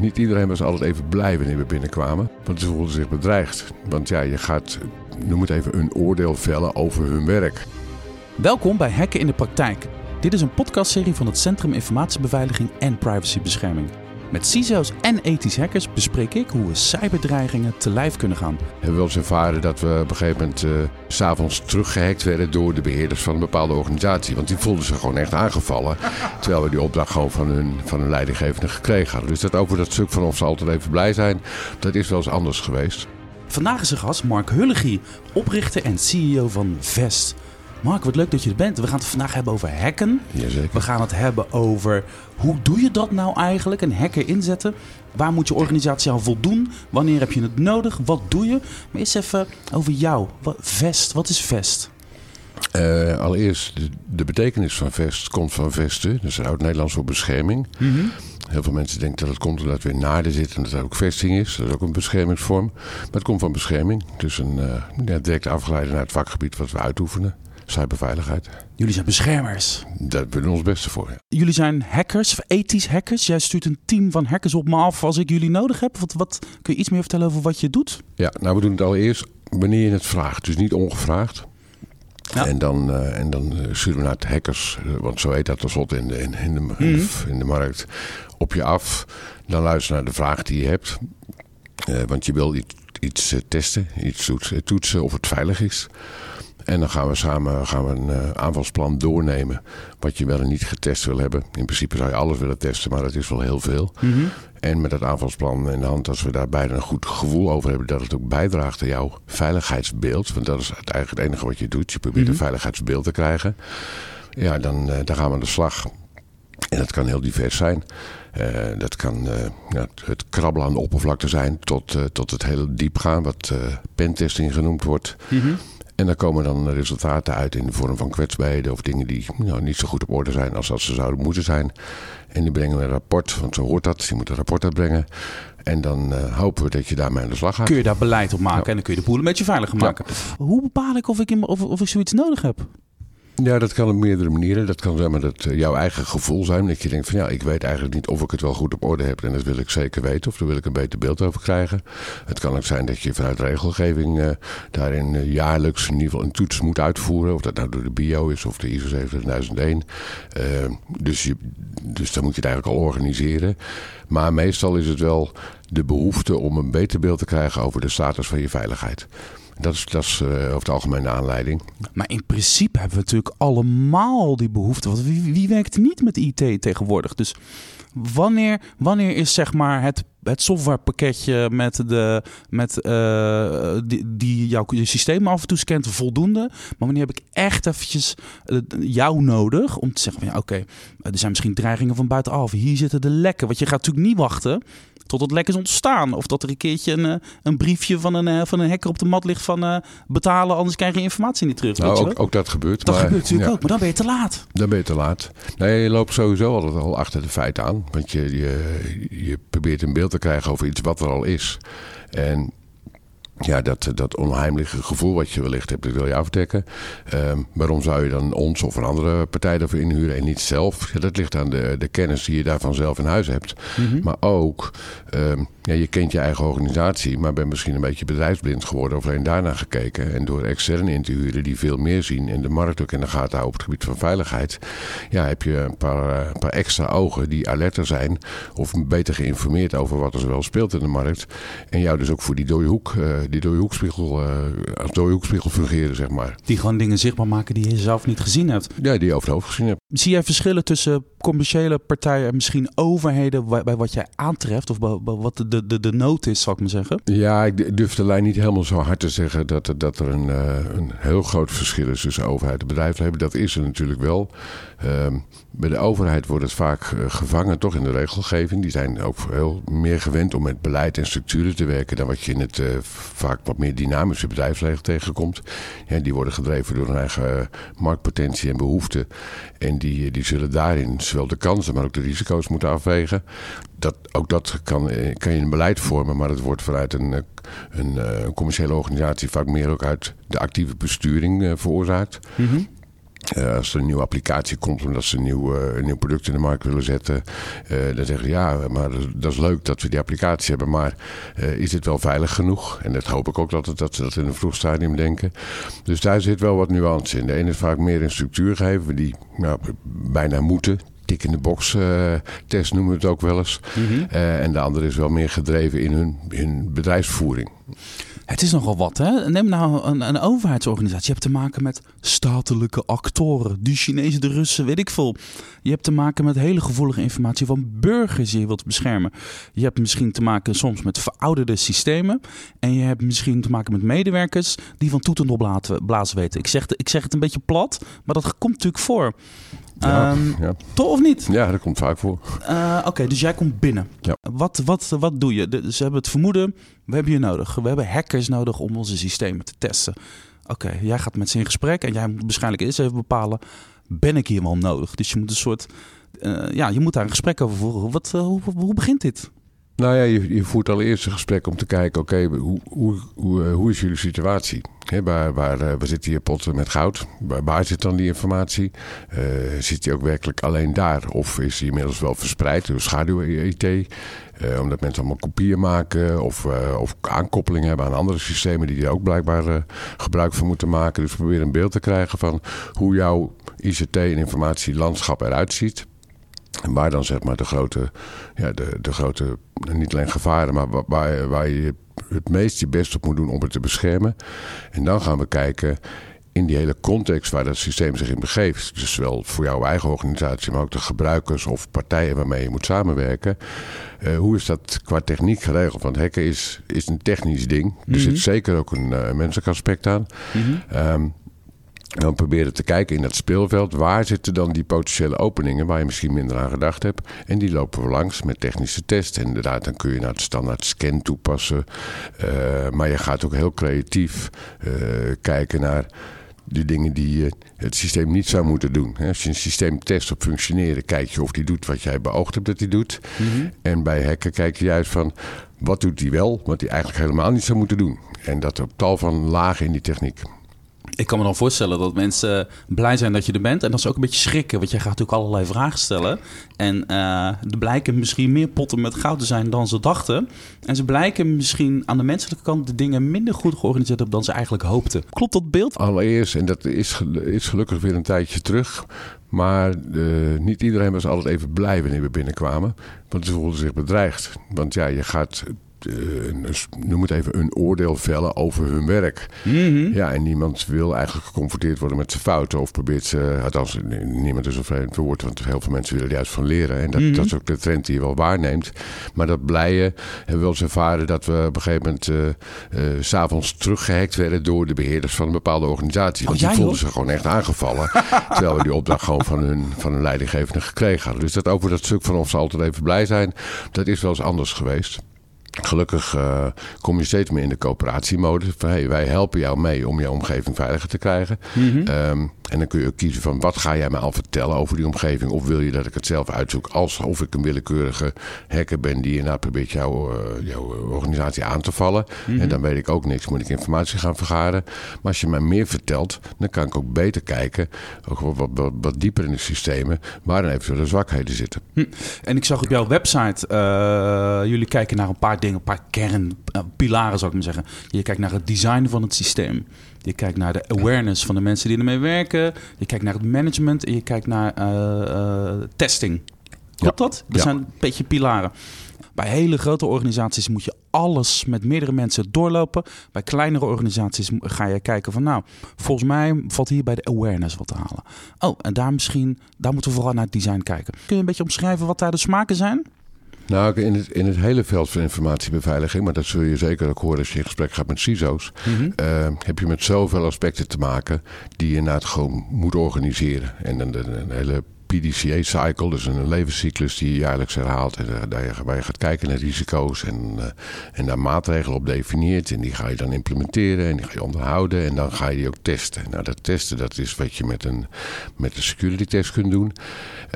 Niet iedereen was altijd even blij wanneer we binnenkwamen, want ze voelden zich bedreigd. Want ja, je gaat, noem het even, een oordeel vellen over hun werk. Welkom bij Hacken in de Praktijk. Dit is een podcastserie van het Centrum Informatiebeveiliging en Privacybescherming. Met CISO's en ethisch hackers bespreek ik hoe we cyberdreigingen te lijf kunnen gaan. We hebben wel eens ervaren dat we op een gegeven moment uh, s'avonds teruggehackt werden door de beheerders van een bepaalde organisatie. Want die voelden zich gewoon echt aangevallen. terwijl we die opdracht gewoon van hun, van hun leidinggevende gekregen hadden. Dus dat over dat stuk van ze altijd even blij zijn, dat is wel eens anders geweest. Vandaag is een gast Mark Hullegie, oprichter en CEO van Vest. Mark, wat leuk dat je er bent. We gaan het vandaag hebben over hacken. Jazeker. We gaan het hebben over hoe doe je dat nou eigenlijk, een hacker inzetten. Waar moet je organisatie aan voldoen? Wanneer heb je het nodig? Wat doe je? Maar eens even over jou. Vest, wat is Vest? Uh, allereerst, de, de, betekenis van vest komt van vesten. Dat is oud-Nederlands voor bescherming. Mm -hmm. Heel veel mensen denken dat het komt omdat we in naarden zitten en dat er ook vesting is. Dat is ook een beschermingsvorm. Maar het komt van bescherming. Dus een uh, ja, direct afgeleide naar het vakgebied wat we uitoefenen cyberveiligheid. Jullie zijn beschermers. Daar hebben we ons beste voor. Ja. Jullie zijn hackers, ethisch hackers. Jij stuurt een team van hackers op me af als ik jullie nodig heb. Wat, wat, kun je iets meer vertellen over wat je doet? Ja, nou we doen het allereerst wanneer je het vraagt. Dus niet ongevraagd. Ja. En dan, uh, en dan sturen we naar het hackers, want zo heet dat tenslotte in de, in, in, de, mm -hmm. in de markt, op je af. Dan luister naar de vraag die je hebt. Uh, want je wil iets, iets testen, iets toetsen, toetsen of het veilig is. En dan gaan we samen gaan we een uh, aanvalsplan doornemen. Wat je wel en niet getest wil hebben. In principe zou je alles willen testen, maar dat is wel heel veel. Mm -hmm. En met dat aanvalsplan in de hand, als we daar beide een goed gevoel over hebben, dat het ook bijdraagt aan jouw veiligheidsbeeld. Want dat is eigenlijk het enige wat je doet. Je probeert mm -hmm. een veiligheidsbeeld te krijgen. Ja, dan, dan gaan we aan de slag. En dat kan heel divers zijn. Uh, dat kan uh, ja, het krabbelen aan de oppervlakte zijn tot, uh, tot het hele diep gaan, wat pentesting genoemd wordt. Mm -hmm. En daar komen dan resultaten uit in de vorm van kwetsbaarheden of dingen die nou, niet zo goed op orde zijn als dat ze zouden moeten zijn. En die brengen we een rapport, want zo hoort dat. Je moet een rapport uitbrengen. En dan uh, hopen we dat je daarmee aan de slag gaat. Kun je daar beleid op maken ja. en dan kun je de boel een beetje veiliger maken. Ja. Hoe bepaal ik of ik, in, of, of ik zoiets nodig heb? Ja, dat kan op meerdere manieren. Dat kan zeg maar dat jouw eigen gevoel zijn. Dat je denkt van ja, ik weet eigenlijk niet of ik het wel goed op orde heb. En dat wil ik zeker weten. Of daar wil ik een beter beeld over krijgen. Het kan ook zijn dat je vanuit regelgeving uh, daarin uh, jaarlijks in ieder geval een toets moet uitvoeren. Of dat nou door de bio is of de ISO 27001. dus, je, dus dan moet je het eigenlijk al organiseren. Maar meestal is het wel de behoefte om een beter beeld te krijgen over de status van je veiligheid. Dat is, dat is uh, over het algemeen de aanleiding. Maar in principe hebben we natuurlijk allemaal die behoefte. Want wie, werkt niet met IT tegenwoordig? Dus wanneer, wanneer is zeg maar het, het softwarepakketje met de, met, uh, die, die jouw systeem af en toe scant voldoende? Maar wanneer heb ik echt eventjes uh, jou nodig om te zeggen van ja oké, er zijn misschien dreigingen van buitenaf. Hier zitten de lekken. Want je gaat natuurlijk niet wachten tot het lek is ontstaan. Of dat er een keertje een, een briefje van een, van een hacker op de mat ligt van uh, betalen, anders krijg je informatie niet terug. Nou, ook, ook dat gebeurt. Dat maar, gebeurt natuurlijk ja. ook, maar dan ben je te laat. Dan ben je te laat. Nee, je loopt sowieso altijd al achter de feiten aan. Want je, je, je probeert een beeld te krijgen over iets wat er al is. En ja, dat, dat onheimelijke gevoel wat je wellicht hebt, dat wil je afdekken. Um, waarom zou je dan ons of een andere partij daarvoor inhuren en niet zelf? Ja, dat ligt aan de, de kennis die je daarvan zelf in huis hebt. Mm -hmm. Maar ook, um, ja, je kent je eigen organisatie, maar bent misschien een beetje bedrijfsblind geworden of alleen daarna gekeken. En door extern in te huren die veel meer zien en de markt ook in de gaten houden op het gebied van veiligheid, ja, heb je een paar, een paar extra ogen die alerter zijn of beter geïnformeerd over wat er zoal speelt in de markt. En jou dus ook voor die dode hoek. Uh, die dode hoekspiegel, uh, als dode hoekspiegel fungeren, zeg maar. Die gewoon dingen zichtbaar maken die je zelf niet gezien hebt. Ja, die je over het hoofd gezien hebt. Zie jij verschillen tussen commerciële partijen en misschien overheden bij, wat jij aantreft? Of bij wat de, de, de nood is, zal ik maar zeggen? Ja, ik durf de lijn niet helemaal zo hard te zeggen dat, dat er een, uh, een heel groot verschil is tussen overheid en bedrijfsleven. Dat is er natuurlijk wel. Uh, bij de overheid wordt het vaak uh, gevangen toch in de regelgeving. Die zijn ook heel meer gewend om met beleid en structuren te werken dan wat je in het uh, vaak wat meer dynamische bedrijfsleven tegenkomt. Ja, die worden gedreven door hun eigen marktpotentie en behoeften. En die, die zullen daarin zowel de kansen, maar ook de risico's moeten afwegen. Dat, ook dat kan, kan je een beleid vormen, maar het wordt vanuit een, een, een commerciële organisatie vaak meer ook uit de actieve besturing uh, veroorzaakt. Mm -hmm. Uh, als er een nieuwe applicatie komt omdat ze een nieuw, uh, een nieuw product in de markt willen zetten, uh, dan zeggen ze ja, maar dat is leuk dat we die applicatie hebben, maar is dit wel veilig genoeg? En dat hoop ik ook dat, het, dat ze dat in een vroeg stadium denken. Dus daar zit wel wat nuance in. De ene is vaak meer een structuur geven, die nou, bijna moeten tik in de box test noemen we het ook wel eens. Mm -hmm. en de andere is wel meer gedreven in hun, hun bedrijfsvoering. Het is nogal wat, hè? Neem nou een, een overheidsorganisatie. Je hebt te maken met statelijke actoren. De Chinezen, de Russen, weet ik veel. Je hebt te maken met hele gevoelige informatie van burgers die je wilt beschermen. Je hebt misschien te maken soms met verouderde systemen. En je hebt misschien te maken met medewerkers die van toeten op blazen weten. Ik zeg, ik zeg het een beetje plat, maar dat komt natuurlijk voor. Ja, um, ja. Toch of niet? Ja, dat komt vaak voor. Uh, Oké, dus jij komt binnen. Ja. Wat, wat, wat doe je? De, ze hebben het vermoeden, we hebben je nodig. We hebben hackers nodig om onze systemen te testen. Oké, jij gaat met ze in gesprek en jij moet waarschijnlijk eerst even bepalen... ben ik hier wel nodig? Dus je moet een soort... Uh, ja, je moet daar een gesprek over voeren. Wat, uh, hoe, hoe begint dit? Nou ja, je, je voert allereerst een gesprek om te kijken, oké, hoe, hoe, hoe, hoe, is jullie situatie? Waar, waar, waar zitten hier potten met goud? Waar, waar zit dan die informatie? Uh, zit die ook werkelijk alleen daar? Of is die inmiddels wel verspreid door schaduw-IT? Omdat mensen allemaal kopieën maken of, of aankoppelingen hebben aan andere systemen die er ook blijkbaar gebruik van moeten maken. Dus we proberen een beeld te krijgen van hoe jouw ICT- en informatielandschap eruit ziet. En waar dan zeg maar de grote, ja, de, de grote niet alleen gevaren, maar waar, waar je het meest je best op moet doen om het te beschermen. En dan gaan we kijken in die hele context waar dat systeem zich in begeeft. Dus zowel voor jouw eigen organisatie, maar ook de gebruikers of partijen waarmee je moet samenwerken. Uh, hoe is dat qua techniek geregeld? Want hacken is, is een technisch ding. Er mm -hmm. zit zeker ook een uh, menselijk aspect aan. Mm -hmm. um, en dan proberen te kijken in dat speelveld. Waar zitten dan die potentiële openingen waar je misschien minder aan gedacht hebt. En die lopen we langs met technische tests. En inderdaad, dan kun je naar het standaard scan toepassen. Uh, maar je gaat ook heel creatief uh, kijken naar de dingen die uh, het systeem niet zou moeten doen. Als je een systeem test op functioneren, kijk je of die doet wat jij beoogd hebt dat hij doet. Mm -hmm. En bij hacken kijk je juist van wat doet hij wel, wat hij eigenlijk helemaal niet zou moeten doen. En dat op tal van lagen in die techniek. Ik kan me dan voorstellen dat mensen blij zijn dat je er bent. En dat ze ook een beetje schrikken. Want jij gaat natuurlijk allerlei vragen stellen. En uh, er blijken misschien meer potten met goud te zijn dan ze dachten. En ze blijken misschien aan de menselijke kant de dingen minder goed georganiseerd hebben dan ze eigenlijk hoopten. Klopt dat beeld? Allereerst, en dat is, is gelukkig weer een tijdje terug. Maar uh, niet iedereen was altijd even blij wanneer we binnenkwamen. Want ze voelden zich bedreigd. Want ja, je gaat uh, noem het even, een oordeel vellen over hun werk. Mm -hmm. Ja, en niemand wil eigenlijk geconfronteerd worden met zijn fouten. Of probeert ze, althans, niemand is er vreemd verwoord, want heel veel mensen willen juist van leren. En dat, mm -hmm. dat is ook de trend die je wel waarneemt. Maar dat blije hebben we wel eens ervaren dat we op een gegeven moment uh, uh, s'avonds teruggehackt werden door de beheerders van een bepaalde organisatie. Want oh, die voelden zich gewoon echt aangevallen. terwijl we die opdracht gewoon van hun, van hun leidinggevende gekregen hadden. Dus dat over dat stuk van of ze altijd even blij zijn, dat is wel eens anders geweest. Gelukkig uh, kom je steeds meer in de coöperatiemodus. Van hey, wij helpen jou mee om je omgeving veiliger te krijgen. Mm -hmm. um, en dan kun je ook kiezen van wat ga jij mij al vertellen over die omgeving. Of wil je dat ik het zelf uitzoek alsof ik een willekeurige hacker ben die inderdaad probeert jouw, uh, jouw organisatie aan te vallen. Mm -hmm. En dan weet ik ook niks, moet ik informatie gaan vergaren. Maar als je mij meer vertelt, dan kan ik ook beter kijken. Ook wat, wat, wat, dieper in de systemen waar dan eventuele zwakheden zitten. Hm. En ik zag op jouw website, uh, jullie kijken naar een paar dingen, een paar kernpilaren zou ik maar zeggen. Je kijkt naar het design van het systeem. Je kijkt naar de awareness van de mensen die ermee werken. Je kijkt naar het management en je kijkt naar uh, uh, testing. Klopt ja. dat? Dat ja. zijn een beetje pilaren. Bij hele grote organisaties moet je alles met meerdere mensen doorlopen. Bij kleinere organisaties ga je kijken van nou, volgens mij valt hier bij de awareness wat te halen. Oh, en daar misschien, daar moeten we vooral naar het design kijken. Kun je een beetje omschrijven wat daar de smaken zijn? Nou, in het, in het hele veld van informatiebeveiliging, maar dat zul je zeker ook horen als je in gesprek gaat met CISO's, Mhm. mm -hmm. uh, heb je met zoveel aspecten te maken die je inderdaad gewoon moet organiseren. En een, een hele PDCA-cycle, dus een levenscyclus die je jaarlijks herhaalt. En daar je, waar je gaat kijken naar risico's en, uh, en daar maatregelen op definieert. En die ga je dan implementeren en die ga je onderhouden. En dan ga je die ook testen. Nou, dat testen dat is wat je met een, met een security test kunt doen.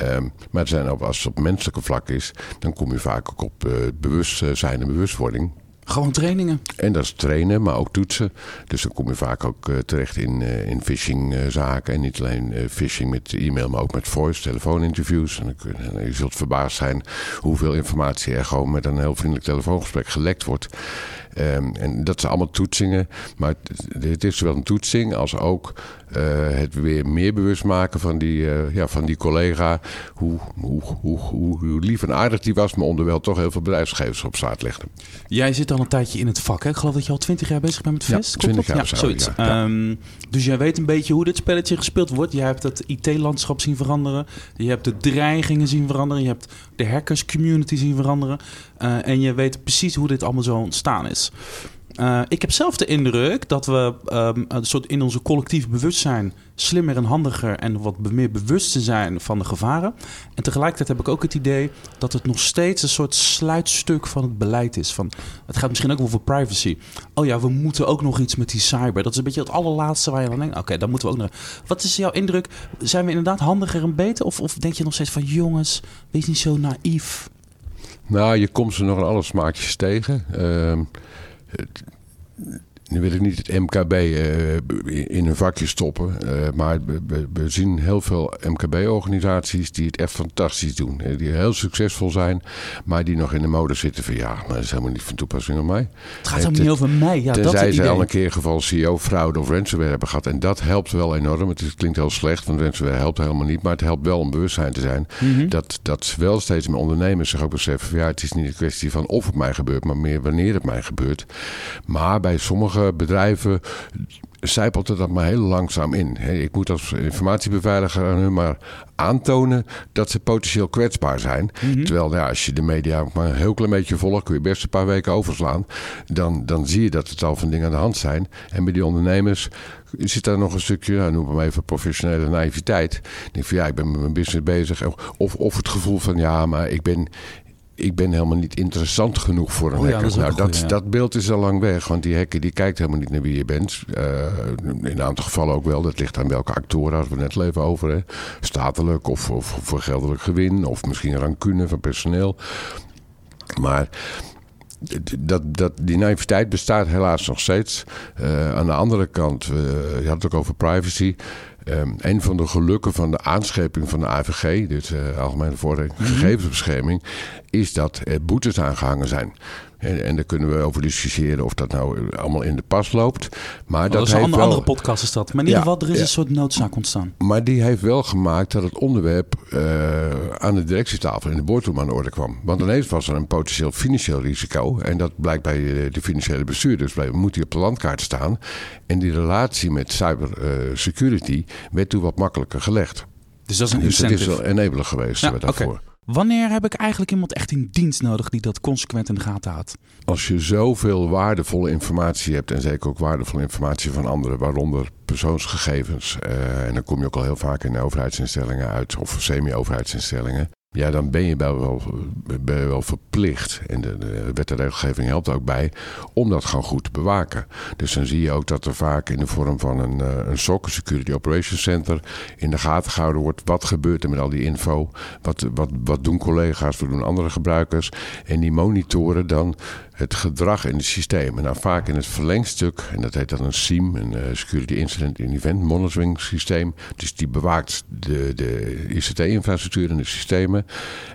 Um, maar zijn ook, als het op menselijke vlak is, dan kom je vaak ook op uh, bewustzijn en bewustwording. Gewoon trainingen. En dat is trainen, maar ook toetsen. Dus dan kom je vaak ook uh, terecht in, uh, in phishingzaken. en niet alleen uh, phishing met e-mail, maar ook met voice, telefooninterviews. En dan, je zult verbaasd zijn hoeveel informatie er gewoon met een heel vriendelijk telefoongesprek gelekt wordt. Um, en dat zijn allemaal toetsingen. Maar het, het is zowel een toetsing als ook uh, het weer meer bewust maken van die, uh, ja, van die collega. Hoe, hoe, hoe, hoe, hoe, lief en aardig die was, maar onderwijl toch heel veel bedrijfsgevers op straat legde. Jij zit al een tijdje in het vak. Hè? Ik geloof dat je al twintig jaar bezig bent met Vest. Ja, twintig jaar ja, zoiets. Ja. Um, dus jij weet een beetje hoe dit spelletje gespeeld wordt. Je hebt het IT-landschap zien veranderen. Je hebt de dreigingen zien veranderen. Je hebt de hackers community zien veranderen. Uh, en je weet precies hoe dit allemaal zo ontstaan is. Uh, ik heb zelf de indruk dat we um, een soort in onze collectief bewustzijn slimmer en handiger en wat meer bewust te zijn van de gevaren. En tegelijkertijd heb ik ook het idee dat het nog steeds een soort sluitstuk van het beleid is. Van, het gaat misschien ook over privacy. Oh ja, we moeten ook nog iets met die cyber. Dat is een beetje het allerlaatste waar je aan denkt. Oké, okay, dan moeten we ook nog. Wat is jouw indruk? Zijn we inderdaad handiger en beter? Of, of denk je nog steeds van jongens, wees niet zo naïef? Nou, je komt ze nog in alle smaakjes tegen. Het, nu wil ik niet het MKB uh, in een vakje stoppen. Uh, maar we, we, zien heel veel MKB-organisaties die het echt fantastisch doen. Die heel succesvol zijn, maar die nog in de mode zitten van ja, maar dat is helemaal niet van toepassing op mij. Het gaat helemaal niet over mij. Ja, tenzij dat ze al een keer geval CEO-fraude of ransomware hebben gehad. En dat helpt wel enorm. Het, is, het klinkt heel slecht, want ransomware helpt helemaal niet. Maar het helpt wel om bewustzijn te zijn. Mm -hmm. dat, dat wel steeds meer ondernemers zich ook beseffen van ja, het is niet een kwestie van of het mij gebeurt, maar meer wanneer het mij gebeurt. Maar bij sommige bedrijven zijpelt het dat maar heel langzaam in. Ik moet als informatiebeveiliger aan hun maar aantonen dat ze potentieel kwetsbaar zijn. Mm -hmm. Terwijl ja, als je de media maar een heel klein beetje volgt, kun je best een paar weken overslaan. Dan, dan zie je dat het al van dingen aan de hand zijn. En bij die ondernemers zit daar nog een stukje, nou, noem maar even professionele naïviteit. Ik denk van ja, ik ben met mijn business bezig. Of, of het gevoel van ja, maar ik ben, ik ben helemaal niet interessant genoeg voor een oh ja, hacker. dat, nou, dat, ja. dat beeld is al lang weg, want die hacker die kijkt helemaal niet naar wie je bent. Uh, in een aantal gevallen ook wel. Dat ligt aan welke actoren, hadden we net al even over. Hè. Statelijk of, of voor geldelijk gewin, of misschien rancune van personeel. Maar dat, dat, die naïviteit bestaat helaas nog steeds. Uh, aan de andere kant, uh, je had het ook over privacy. Um, een van de gelukken van de aanscheping van de AVG, dit uh, Algemene Vordering mm -hmm. Gegevensbescherming, is dat er boetes aangehangen zijn. En, en daar kunnen we over discussiëren of dat nou allemaal in de pas loopt. Maar dat, dat is heeft een wel, andere podcast is dat. Maar in ieder geval, er is ja. een soort noodzaak ontstaan. Maar die heeft wel gemaakt dat het onderwerp uh, aan de directietafel in de boardroom aan de orde kwam. Want ineens was er een potentieel financieel risico. En dat blijkt bij de financiële bestuurders. Dus moet die op de landkaart staan. En die relatie met cyber uh, security werd toen wat makkelijker gelegd. Dus dat is een dus het incentive. is wel enabler geweest Ja, daarvoor. Wanneer heb ik eigenlijk iemand echt in dienst nodig die dat consequent in de gaten houdt? Als je zoveel waardevolle informatie hebt, en zeker ook waardevolle informatie van anderen, waaronder persoonsgegevens, uh, en dan kom je ook al heel vaak in overheidsinstellingen uit, of semi-overheidsinstellingen. Ja, dan ben je wel, wel verplicht, en de, de wet en regelgeving helpt ook bij, om dat gewoon goed te bewaken. Dus dan zie je ook dat er vaak in de vorm van een, uh, een SOC, Security Operations Center, in de gaten gehouden wordt. Wat gebeurt er met al die info? Wat, wat, wat doen collega's, wat doen andere gebruikers? En die monitoren dan het gedrag in het systeem. En nou, vaak in het verlengstuk, en dat heet dan een SIEM, een uh, Security Incident and Event Monitoring Systeem. Dus die bewaakt de, de ICT-infrastructuur en de systemen.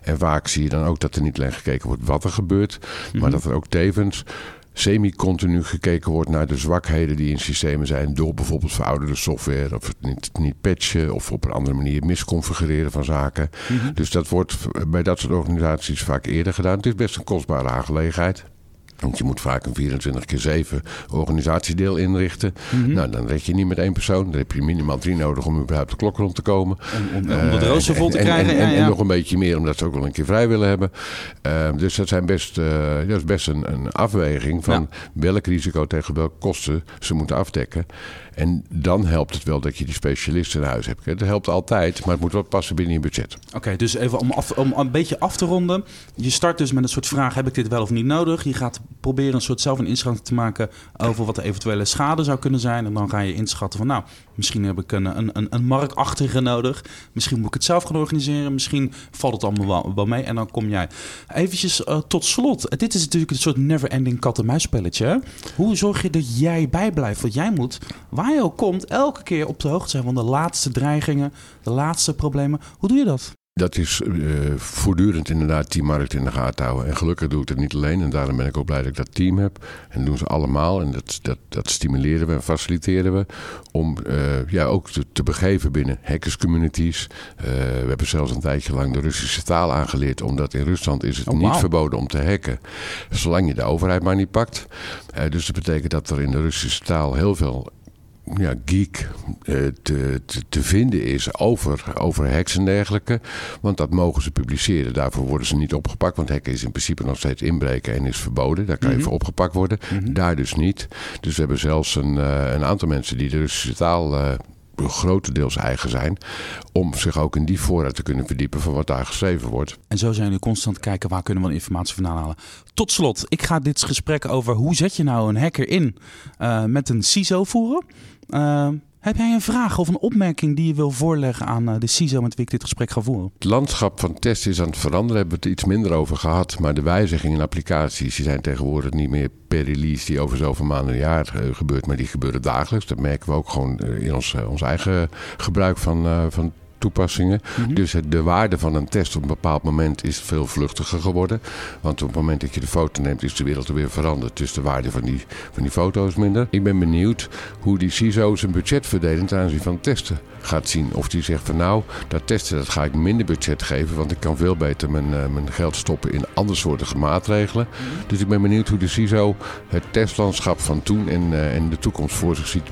En vaak zie je dan ook dat er niet alleen gekeken wordt wat er gebeurt, maar dat er ook tevens semi-continu gekeken wordt naar de zwakheden die in systemen zijn. Door bijvoorbeeld verouderde software of het niet, niet patchen of op een andere manier misconfigureren van zaken. Mm-hmm. Dus dat wordt bij dat soort organisaties vaak eerder gedaan. Het is best een kostbare aangelegenheid. Want je moet vaak een 24 keer 7 organisatiedeel inrichten. Mm-hmm. Nou, dan red je niet met één persoon. Dan heb je minimaal drie nodig om überhaupt de klok rond te komen. Om, om, om het rooster vol te en, krijgen. En, ja, ja. en, nog een beetje meer, omdat ze ook wel een keer vrij willen hebben. Uh, dus dat, zijn best, dat is best een, een afweging van welk risico tegen welke kosten ze moeten afdekken. En dan helpt het wel dat je die specialisten in huis hebt. Dat helpt altijd, maar het moet wel passen binnen je budget. Oké, dus even om, om een beetje af te ronden. Je start dus met een soort vraag, heb ik dit wel of niet nodig? Je gaat proberen een soort zelf een inschatting te maken over wat de eventuele schade zou kunnen zijn. En dan ga je inschatten van nou, misschien heb ik een, een, een, een nodig. Misschien moet ik het zelf gaan organiseren. Misschien valt het allemaal wel, mee. En dan kom jij. Eventjes uh, tot slot. Dit is natuurlijk een soort never-ending kat-en-muisspelletje. Hoe zorg je dat jij bijblijft? Want jij moet, waar ook komt, elke keer op de hoogte zijn van de laatste dreigingen, de laatste problemen. Hoe doe je dat? Dat is uh, voortdurend inderdaad die markt in de gaten houden. En gelukkig doe ik het niet alleen. En daarom ben ik ook blij dat ik dat team heb. En dat doen ze allemaal. En dat, dat, dat stimuleren we en faciliteren we. Om uh, ja, ook te, te, begeven binnen hackerscommunities. Uh, we hebben zelfs een tijdje lang de Russische taal aangeleerd. Omdat in Rusland is het oh, niet verboden om te hacken. Zolang je de overheid maar niet pakt. dus dat betekent dat er in de Russische taal heel veel ja, geek eh, te, te, te, vinden is over, over hacks en dergelijke. Want dat mogen ze publiceren. Daarvoor worden ze niet opgepakt. Want hacken is in principe nog steeds inbreken en is verboden. Daar kan je mhm. voor opgepakt worden. Mhm. Daar dus niet. Dus we hebben zelfs een, uh, een aantal mensen die de Russische taal uh, grotendeels eigen zijn. Om zich ook in die voorraad te kunnen verdiepen van wat daar geschreven wordt. En zo zijn jullie constant kijken waar kunnen we informatie vandaan halen. Tot slot, ik ga dit gesprek over hoe zet je nou een hacker in uh, met een CISO voeren. Uh, heb jij een vraag of een opmerking die je wil voorleggen aan eh, de CISO met wie ik dit gesprek ga voeren? Het landschap van testen is aan het veranderen. Hebben we het iets minder over gehad. Maar de wijzigingen in applicaties die zijn tegenwoordig niet meer per release die over zoveel maanden een jaar uh, gebeurt. Maar die gebeuren dagelijks. Dat merken we ook gewoon uh, in ons, ons eigen gebruik van, van toepassingen. Mhm. Dus de waarde van een test op een bepaald moment is veel vluchtiger geworden. Want op het moment dat je de foto neemt, is de wereld er weer veranderd. Dus de waarde van die, van die foto is minder. Ik ben benieuwd hoe die CISO zijn budget verdelen ten aanzien van testen gaat zien. Of die zegt van nou, dat testen dat ga ik minder budget geven. Want ik kan veel beter mijn, uh, mijn geld stoppen in andersoortige maatregelen. Mhm. Dus ik ben benieuwd hoe de CISO het testlandschap van toen en, uh, en de toekomst voor zich ziet.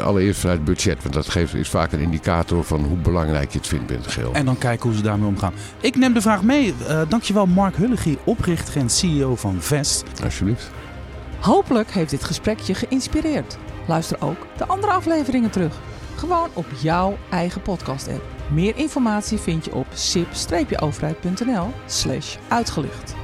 Allereerst vanuit budget. Want dat geeft, is vaak een indicator van hoe belangrijk je het vindt binnen het geheel. En dan kijken hoe ze daarmee omgaan. Ik neem de vraag mee. Uh, dankjewel Mark Hullegie, oprichter en CEO van Vest. Alsjeblieft. Hopelijk heeft dit gesprek je geïnspireerd. Luister ook de andere afleveringen terug. Gewoon op jouw eigen podcast-app. Meer informatie vind je op sip-overheid.nl slash uitgelicht.